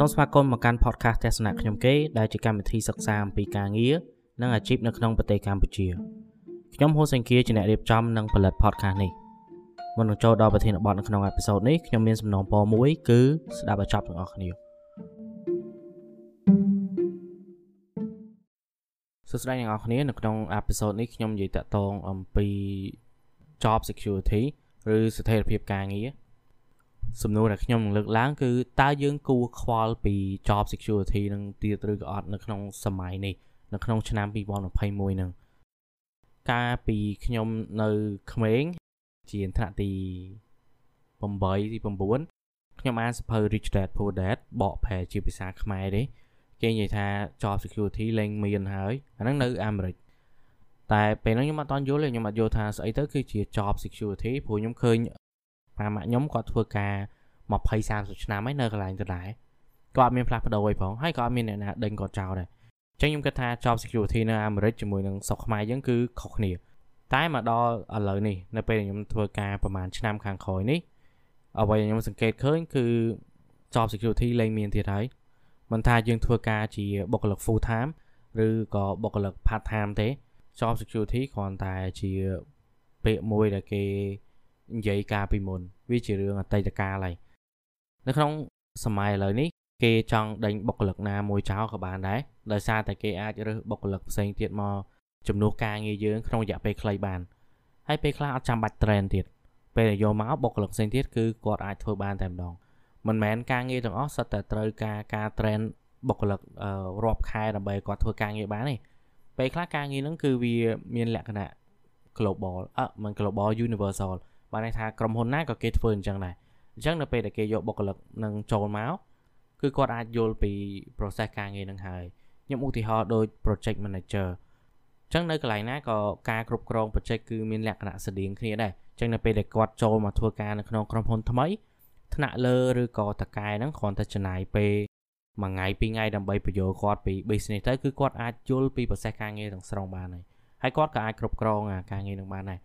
សូមស្វាគមន៍មកកាន់ podcast ទស្សនៈខ្ញុំគេដែលជាកម្មវិធីសិក្សាអំពីការងារនិងអាជីពនៅក្នុងប្រទេសកម្ពុជាខ្ញុំហូសេងគៀជាអ្នករៀបចំនិងផលិត podcast នេះមុននឹងចូលដល់ប្រធានបទនៅក្នុងអេពីសូតនេះខ្ញុំមានសំណូមពរមួយគឺស្ដាប់ឲ្យចប់ទាំងអស់គ្នាសួស្តីអ្នកនរគ្នានៅក្នុងអេពីសូតនេះខ្ញុំនិយាយតាក់ទងអំពី job security ឬស្ថិរភាពការងារ សំណួរដែលខ្ញុំនឹងលើកឡើងគឺតើយើងគួរខ្វល់ពី job security នឹងទៀតឬក៏អត់នៅក្នុងសម័យនេះនៅក្នុងឆ្នាំ2021ហ្នឹងកាលពីខ្ញុំនៅក្មេងជាថ្នាក់ទី8ទី9ខ្ញុំអានសភៅ Rich Dad Poor Dad បកប្រែជាភាសាខ្មែរទេគេនិយាយថា job security លែងមានហើយអាហ្នឹងនៅអាមេរិកតែពេលហ្នឹងខ្ញុំអត់តន់យល់ទេខ្ញុំអត់យល់ថាស្អីទៅគឺជា job security ព្រោះខ្ញុំឃើញ ប៉ាម៉ាក់ខ្ញុំគាត់ធ្វើការ20 30ឆ្នាំហើយនៅកន្លែងដដែលក៏អត់មានផ្លាស់ប្ដូរអីផងហើយក៏អត់មានអ្នកណាដេញគាត់ចោលដែរអញ្ចឹងខ្ញុំគិតថា job security នៅអាមេរិកជាមួយនឹងស្រុកខ្មែរយើងគឺខុសគ្នាតែមកដល់ឥឡូវនេះនៅពេលខ្ញុំធ្វើការប្រហែលឆ្នាំខាងក្រោយនេះអ្វីដែលខ្ញុំសង្កេតឃើញគឺ job security លែងមានទៀតហើយមិនថាយើងធ្វើការជាបុគ្គលិក full time ឬក៏បុគ្គលិក part time ទេ job security គ្រាន់តែជាពាក្យមួយដែលគេ និយាយការពីមុនវាជារឿងអតីតកាលហើយនៅក្នុងសម័យឥឡូវនេះគេចង់ដេញបុគ្គលិកណាមួយចោលក៏បានដែរដោយសារតែគេអាចរើសបុគ្គលិកផ្សេងទៀតមកជំនួសការងារយើងក្នុងរយៈពេលខ្លីបានហើយពេលខ្លះអត់ចាំបាច់ train ទៀតពេលដែលយកមកបុគ្គលិកផ្សេងទៀតគឺគាត់អាចធ្វើបានតែម្ដងមិនមែនការងារទាំងអស់សុទ្ធតែត្រូវការការ train បុគ្គលិករាប់ខែដើម្បីគាត់ធ្វើការងារបានទេពេលខ្លះការងារហ្នឹងគឺវាមានលក្ខណៈ global អឺមិន global universal បានន័យថាក្រុមហ៊ុនណាក៏គេធ្វើអញ្ចឹងដែរអញ្ចឹងនៅពេលដែលគេយកបុគ្គលិកនឹងចូលមកគឺគាត់អាចយល់ពី process ការងារនឹងហើយខ្ញុំឧទាហរណ៍ដូច project manager អញ្ចឹងនៅកន្លែងណាក៏ការគ្រប់គ្រង project គឺមានលក្ខណៈស្តៀងគ្នាដែរអញ្ចឹងនៅពេលដែលគាត់ចូលមកធ្វើការនៅក្នុងក្រុមហ៊ុនថ្មីថ្នាក់លើឬក៏តកែហ្នឹងគ្រាន់តែចំណាយពេលមួយថ្ងៃពីរថ្ងៃដើម្បីបញ្យល់គាត់ពី business ទៅគឺគាត់អាចយល់ពី process ការងារទាំងស្រុងបានហើយហើយគាត់ក៏អាចគ្រប់គ្រងការងារនឹងបានដែរ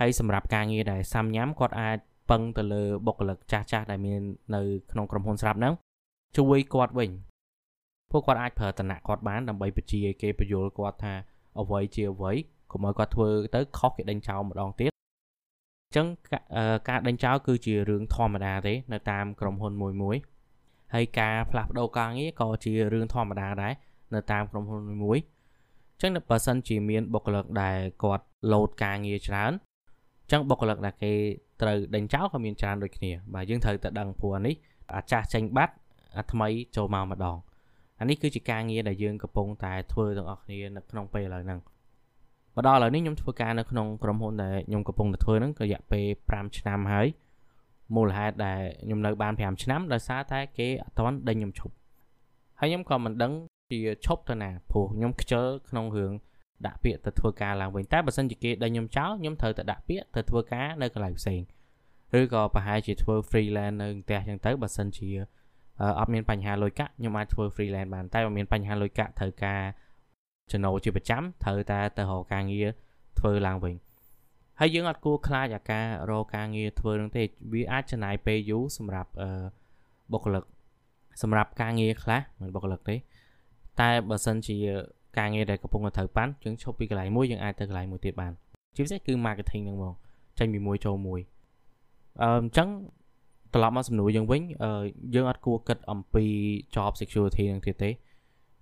ហើយសម្រាប់ការងារដែលសាំញ៉ាំគាត់អាចពឹងទៅលើបុគ្គលិកចាស់ចាស់ដែលមាននៅក្នុងក្រុមហ៊ុនស្រាប់ហ្នឹងជួយគាត់វិញពួកគាត់អាចប្រើតំណែងគាត់បានដើម្បីបញ្ជាឲ្យគេបញ្យល់គាត់ថាអ្វីជាអ្វីកុំឲ្យគាត់ធ្វើទៅខុសគេដេញចោលម្ដងទៀតអញ្ចឹងការដេញចោលគឺជារឿងធម្មតាទេនៅតាមក្រុមហ៊ុនមួយមួយហើយការផ្លាស់ប្ដូរការងារក៏ជារឿងធម្មតាដែរនៅតាមក្រុមហ៊ុនមួយមួយអញ្ចឹងបើសិនជាមានបុគ្គលិកដែលគាត់លោតការងារច្រើន ចឹងបុគ្គលិកដែលគេត្រូវដេញចោលក៏មានច្រើនដូចគ្នាបាទយើងត្រូវតែដឹងព្រោះនេះអាចាស់ចេញបាត់អាថ្មីចូលមកម្ដងអានេះគឺជាការងារដែលយើងកំពុងតែធ្វើទាំងអស់គ្នានៅក្នុងពេលឥឡូវហ្នឹងមកដល់ឥឡូវនេះខ្ញុំធ្វើការនៅក្នុងក្រុមហ៊ុនដែលខ្ញុំកំពុងតែធ្វើហ្នឹងក៏រយៈពេល5ឆ្នាំហើយមូលហេតុដែលខ្ញុំនៅបាន5ឆ្នាំដោយសារតែគេអត់ទាន់ដេញខ្ញុំឈប់ហើយខ្ញុំក៏មិនដឹងជាឈប់ទៅណាព្រោះខ្ញុំខ្ជិលក្នុងរឿង ដាក់ពាក្យទៅធ្វើការឡើងវិញតែបើសិនជាគេដេញខ្ញុំចោលខ្ញុំត្រូវតែដាក់ពាក្យទៅធ្វើការនៅកន្លែងផ្សេងឬក៏ប្រហែលជាធ្វើ freelance នៅផ្ទះចឹងទៅបើសិនជាអត់មានបញ្ហាលុយកាក់ខ្ញុំអាចធ្វើ freelance បានតែបើមានបញ្ហាលុយកាក់ត្រូវការចំណូលជាប្រចាំត្រូវតែទៅរកការងារធ្វើឡើងវិញហើយយើងអត់គួរខ្លាចអាការរកការងារធ្វើនឹងទេវាអាចចំណាយពេលយូរសម្រាប់បុគ្គលិកសម្រាប់ការងារខ្លះមិនបុគ្គលិកទេតែបើសិនជា ការងារដែលកំពុងតែត្រូវប៉ាន់យើងឈប់ពីកន្លែងមួយយើងអាចទៅកន្លែងមួយទៀតបានជាពិសេសគឺ marketing ហ្នឹងហ្មងចេញពីមួយចូលមួយអឺអញ្ចឹងត្រឡប់មកសំណួរយើងវិញអឺយើងអត់គួរគិតអំពី job security នឹងទៀតទេ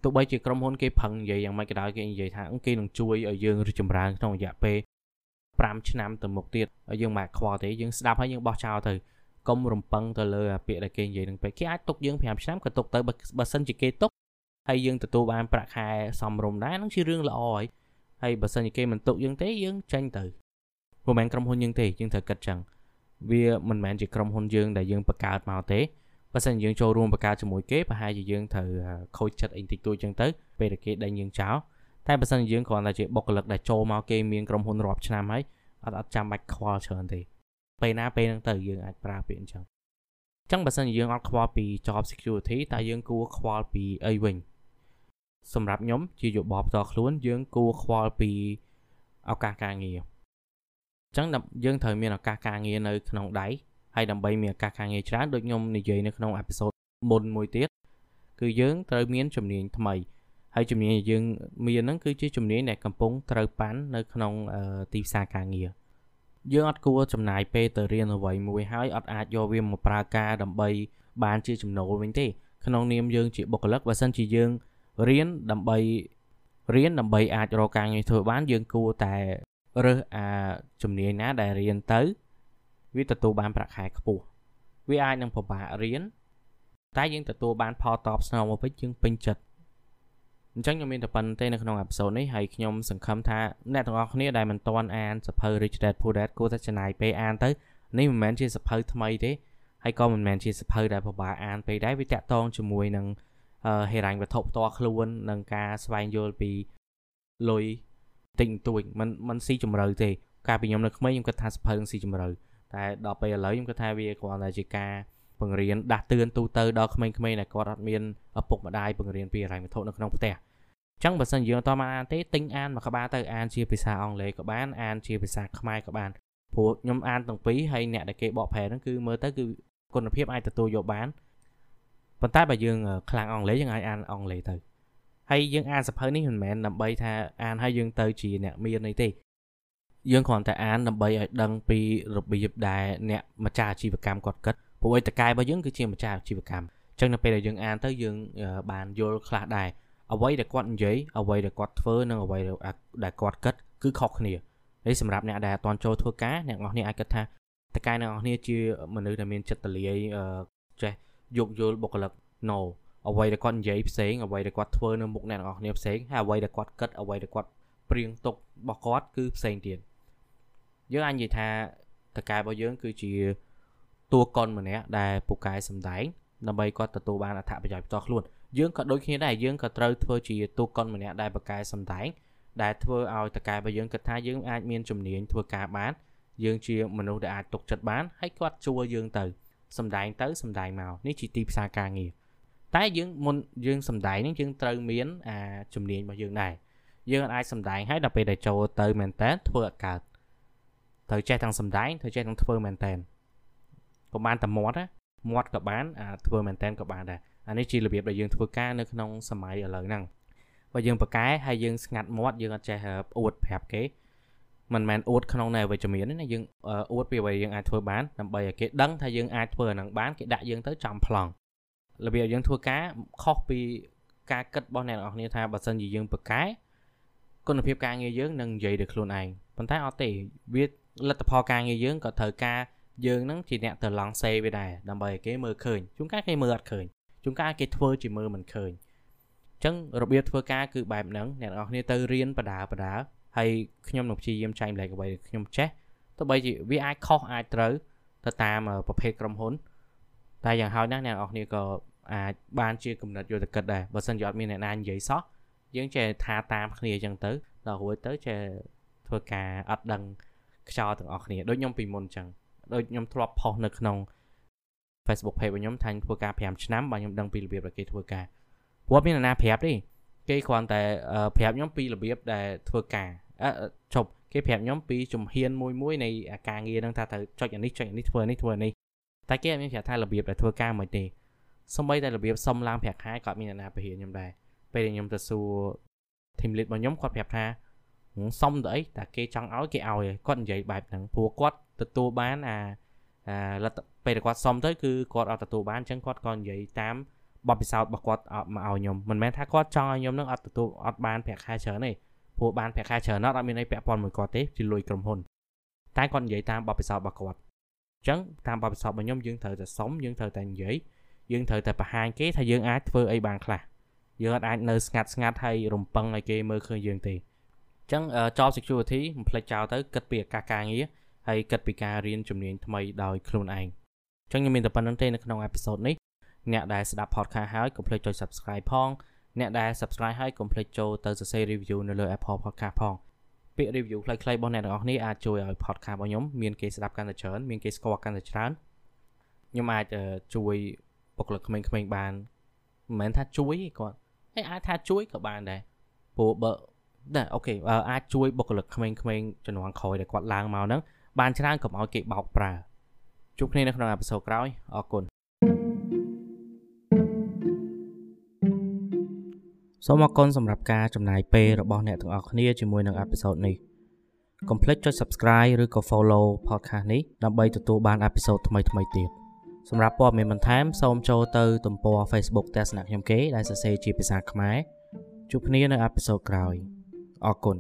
ទោះបីជាក្រុមហ៊ុនគេផឹងនិយាយយ៉ាងម៉េចក៏ដោយគេនិយាយថាគេនឹងជួយឲ្យយើងរីកចម្រើនក្នុងរយៈពេល5ឆ្នាំទៅមុខទៀតហើយយើងមិនខ្វល់ទេយើងស្ដាប់ហើយយើងបោះចោលទៅកុំរំពឹងទៅលើអាពាក្យដែលគេនិយាយនឹងពេកគេអាចទុកយើង5ឆ្នាំក៏ទុកទៅបើសិនជាគេទុក ហើយយើងទទួលបានប្រាក់ខែសមរម្យដែរនឹងជារឿងល្អហើយហើយបើសិនជាគេមិនទុកយើងទេយើងចេញទៅមិនមែនក្រុមហ៊ុនយើងទេយើងត្រូវគិតចឹងវាមិនមែនជាក្រុមហ៊ុនយើងដែលយើងបង្កើតមកទេបើសិនយើងចូលរួមបង្កើតជាមួយគេប្រហែលជាយើងត្រូវខូចចិត្តអីតិចតួចចឹងទៅពេលដែលគេដេញយើងចោលតែបើសិនជាយើងគ្រាន់តែជាបុគ្គលិកដែលចូលមកគេមានក្រុមហ៊ុនរាប់ឆ្នាំហើយអត់អត់ចាំបាច់ខ្វល់ច្រើនទេពេលណាពេលហ្នឹងទៅយើងអាចប្រើពាក្យអញ្ចឹងអញ្ចឹងបើសិនជាយើងអត់ខ្វល់ពី job security តើយើងគួរខ្វល់ពីអីវិញ សម្រាប់ខ្ញុំជាយោបល់ផ្ទាល់ខ្លួនយើងគួរខ្វល់ពីឱកាសការងារអញ្ចឹងយើងត្រូវមានឱកាសការងារនៅក្នុងដៃហើយដើម្បីមានឱកាសការងារច្រើនដូចខ្ញុំនិយាយនៅក្នុងអេពីសូតមុនមួយទៀតគឺយើងត្រូវមានជំនាញថ្មីហើយជំនាញដែលយើងមានហ្នឹងគឺជាជំនាញដែលកំពុងត្រូវប៉ាន់នៅក្នុងទីផ្សារការងារយើងអត់គួរចំណាយពេលទៅរៀនអ្វីមួយហើយអត់អាចយកវាមកប្រើការដើម្បីបានជាចំណូលវិញទេក្នុងនាមយើងជាបុគ្គលិកបើសិនជាយើង រៀនដើម្បីរៀនដើម្បីអាចរកការងារធ្វើបានយើងគួរតែរើសអាជំនាញណាដែលរៀនទៅវាទទួលបានប្រាក់ខែខ្ពស់វាអាចនឹងពិបាករៀនតែយើងទទួលបានផលតបស្នងមកវិញយើងពេញចិត្តអញ្ចឹងខ្ញុំមានតែប៉ុណ្្នឹងទេនៅក្នុងអេពីសូតនេះហើយខ្ញុំសង្ឃឹមថាអ្នកទាំងអស់គ្នាដែលមិនទាន់អានសភៅ Rich Dad Poor Dad គួរតែចំណាយពេលអានទៅនេះមិនមែនជាសភៅថ្មីទេហើយក៏មិនមែនជាសភៅដែលពិបាកអានពេកដែរវាតាក់ទងជាមួយនឹង ហេរញ្ញវត្ថុផ្ទាល់ខ្លួននិងការស្វែងយល់ពីលុយតិចតួចมันมันស៊ីជម្រៅទេកាលពីខ្ញុំនៅក្មេងខ្ញុំគិតថាសភៅនឹងស៊ីជម្រៅតែដល់ពេលឥឡូវខ្ញុំគិតថាវាគ្រាន់តែជាការបង្រៀនដាស់តឿនទូទៅដល់ក្មេងៗដែលគាត់អត់មានឪពុកម្ដាយបង្រៀនពីហិរញ្ញវត្ថុនៅក្នុងផ្ទះអញ្ចឹងបើសិនយើងអត់បានអានទេទិញអានមួយក្បាលទៅអានជាភាសាអង់គ្លេសក៏បានអានជាភាសាខ្មែរក៏បានព្រោះខ្ញុំអានទាំងពីរហើយអ្នកដែលគេបកប្រែហ្នឹងគឺមើលទៅគឺគុណភាពអាចទទួលយកបាន ប៉ុន្តែបើយើងខ្លាំងអង់គ្លេសយើងអាចអានអង់គ្លេសទៅហើយយើងអានសភៅនេះមិនមែនដើម្បីថាអានហើយយើងទៅជាអ្នកមានអីទេយើងគ្រាន់តែអានដើម្បីឲ្យដឹងពីរបៀបដែលអ្នកម្ចាស់អាជីវកម្មគាត់គិតព្រោះឯតកែរបស់យើងគឺជាម្ចាស់អាជីវកម្មអញ្ចឹងនៅពេលដែលយើងអានទៅយើងបានយល់ខ្លះដែរអ្វីដែលគាត់និយាយអ្វីដែលគាត់ធ្វើនិងអ្វីដែលគាត់គិតគឺខុសគ្នានេះសម្រាប់អ្នកដែលអត់ទាន់ចូលធ្វើការអ្នកនរគ្នាអាចគិតថាតកែអ្នកនរគ្នាជាមនុស្សដែលមានចិត្តទលាយចេះ យោគយល់បុគ្គលិក no អ្វីដែលគាត់និយាយផ្សេងអ្វីដែលគាត់ធ្វើនៅមុខអ្នកនរគ្នាផ្សេងហើយអ្វីដែលគាត់គិតអ្វីដែលគាត់ព្រៀងទុករបស់គាត់គឺផ្សេងទៀតយើងអាចនិយាយថាតកែរបស់យើង គឺជាតួកុនម្នាក់ដែលពូកែសំដែងដើម្បីគាត់ទទួលបានអត្ថប្រយោជន៍ផ្ទាល់ខ្លួនយើងក៏ដូចគ្នាដែរយើងក៏ត្រូវធ្វើជាតួកុនម្នាក់ដែលបកកែសំដែងដែលធ្វើឲ្យតកែរបស់យើងគិតថាយើងអាចមានជំនាញធ្វើការបានយើងជាមនុស្សដែលអាចទុកចិត្តបានហើយគាត់ជួយើងទៅ សំដែងទៅសំដែងមកនេះជាទីផ្សារការងារតែយើងមុនយើងសំដែងនេះយើងត្រូវមានអាជំនាញរបស់យើងដែរយើងអាចសំដែងហើយដល់ពេលដែលចូលទៅមែនតើធ្វើអត់កើតត្រូវចេះទាំងសំដែងត្រូវចេះទាំងធ្វើមែនតើកុំបានតែមាត់ណាមាត់ក៏បានអាធ្វើមែនតើក៏បានដែរអានេះជារបៀបដែលយើងធ្វើការនៅក្នុងសម័យឥឡូវហ្នឹងបើយើងប្រកែហើយយើងស្ងាត់មាត់យើងអត់ចេះអួតប្រាប់គេ មិនមែនអួតក្នុងនៃវិជ្ជមានទេណាយើងអួតពីអ្វីយើងអាចធ្វើបានដើម្បីឲ្យគេដឹងថាយើងអាចធ្វើអានឹងបានគេដាក់យើងទៅចំប្លង់របៀបយើងធ្វើការខុសពីការគិតរបស់អ្នកនរគ្នាថាបើសិនជាយើងប្រកែគុណភាពការងារយើងនឹងនិយាយដោយខ្លួនឯងប៉ុន្តែអត់ទេវាលទ្ធផលការងារយើងក៏ត្រូវការយើងនឹងជាអ្នកទៅឡង់សេវាដែរដើម្បីឲ្យគេមើលឃើញជួនកាលគេមើលអត់ឃើញជួនកាលគេធ្វើជាមើលមិនឃើញអញ្ចឹងរបៀបធ្វើការគឺបែបហ្នឹងអ្នកនរគ្នាទៅរៀនបដាបដា ហើយខ្ញុំនឹងព្យាយាមចែកម្លែកអ្វីដែលខ្ញុំចេះទោះបីជាវាអាចខុសអាចត្រូវទៅតាមប្រភេទក្រុមហ៊ុនតែយ៉ាងហោចណាស់អ្នកនរគ្នាក៏អាចបានជាគំនិតយកទៅគិតដែរបើសិនជាអត់មានអ្នកណានិយាយសោះយើងចេះថាតាមគ្នាអញ្ចឹងទៅដល់រួចទៅចេះធ្វើការអត់ដឹងខ្យល់ទាំងអស់គ្នាដូចខ្ញុំពីមុនអញ្ចឹងដូចខ្ញុំធ្លាប់ផុសនៅក្នុង Facebook page របស់ខ្ញុំថាខ្ញុំធ្វើការ5ឆ្នាំបាទខ្ញុំដឹងពីរបៀបដែលគេធ្វើការព្រោះមានអ្នកណាប្រាប់ទេគេគ្រាន់តែប្រាប់ខ្ញុំពីរបៀបដែលធ្វើការអឺ ជប់គេប្រាប់ខ្ញុំពីជំហានមួយមួយនៃការងារហ្នឹងថាត្រូវចុចអានេះចុចអានេះធ្វើនេះធ្វើនេះតែគេអត់មានប្រាប់ថារបៀបដែលធ្វើការមិនទេសម្បីតែរបៀបសុំឡើងប្រាក់ខែក៏មានអ្នកណាបរិញ្ញាខ្ញុំដែរពេលខ្ញុំទៅសួរ team lead របស់ខ្ញុំគាត់ប្រាប់ថាសុំទៅអីតែគេចង់ឲ្យគេឲ្យគាត់និយាយបែបហ្នឹងព្រោះគាត់ទទួលបានអាលទ្ធពេលដែលគាត់សុំទៅគឺគាត់អត់ទទួលបានអញ្ចឹងគាត់ក៏និយាយតាមបទពិសោធន៍របស់គាត់មកឲ្យខ្ញុំមិនមែនថាគាត់ចង់ឲ្យខ្ញុំនឹងអត់ទទួលអត់បានប្រាក់ខែច្រើនទេ ព្រោះបានប្រាក់ខែច្រើនអត់មានអីពាក់ព័ន្ធមួយគាត់ទេជាលុយក្រុមហ៊ុនតែគាត់និយាយតាមបទពិសោធន៍របស់គាត់អញ្ចឹងតាមបទពិសោធន៍របស់ខ្ញុំយើងត្រូវតែសុំយើងត្រូវតែនិយាយយើងត្រូវតែបង្ហាញគេថាយើងអាចធ្វើអីបានខ្លះយើងអាចនៅស្ងាត់ស្ងាត់ហើយរំពឹងឲ្យគេមើលឃើញយើងទេអញ្ចឹង job security មិនភ្លេចចោលទៅគិតពីឱកាសការងារហើយគិតពីការរៀនជំនាញថ្មីដោយខ្លួនឯងអញ្ចឹងខ្ញុំមានតែប៉ុណ្្នឹងទេនៅក្នុងអេពីសូតនេះអ្នកដែលស្ដាប់ podcast ហើយកុំភ្លេចចុច subscribe ផង អ្នកដែល subscribe ហើយកុំភ្លេចចូលទៅសរសេរ review នៅលើ Apple Podcast ផងពាក្យ review ខ្លីៗរបស់អ្នកទាំងអស់គ្នាអាចជួយឲ្យ podcast របស់ខ្ញុំមានគេស្ដាប់កាន់តែច្រើនមានគេស្គាល់កាន់តែច្រើនខ្ញុំអាចជួយបុគ្គលិកក្មេងៗបានមិនមែនថាជួយទេគាត់ហើយអាចថាជួយក៏បានដែរព្រោះបើដែរអូខេអាចជួយបុគ្គលិកក្មេងៗជំនាន់ក្រោយដែលគាត់ឡើងមកហ្នឹងបានច្រើនកុំឲ្យគេបោកប្រើជួបគ្នានៅក្នុងអេពីសូតក្រោយអរគុណ សូមអរគុណសម្រាប់ការចំណាយពេលរបស់អ្នកទាំងអស់គ្នាជាមួយនឹងអេពីសូតនេះកុំភ្លេចចុច Subscribe ឬក៏ Follow podcast នេះដើម្បីទទួលបានអេពីសូតថ្មីៗទៀតសម្រាប់ព័ត៌មានបន្ថែមសូមចូលទៅទំព័រ Facebook ទស្សនៈខ្ញុំគេដែលសរសេរជាភាសាខ្មែរជួបគ្នានៅអេពីសូតក្រោយអរគុណ